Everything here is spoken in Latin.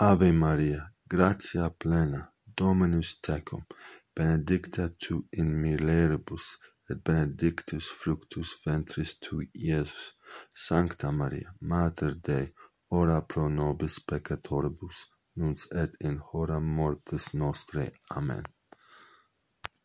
Ave Maria, gratia plena, Dominus tecum, benedicta tu in mulieribus, et benedictus fructus ventris tui, Iesus. Sancta Maria, Mater Dei, ora pro nobis peccatoribus, nunc et in hora mortis nostre. Amen.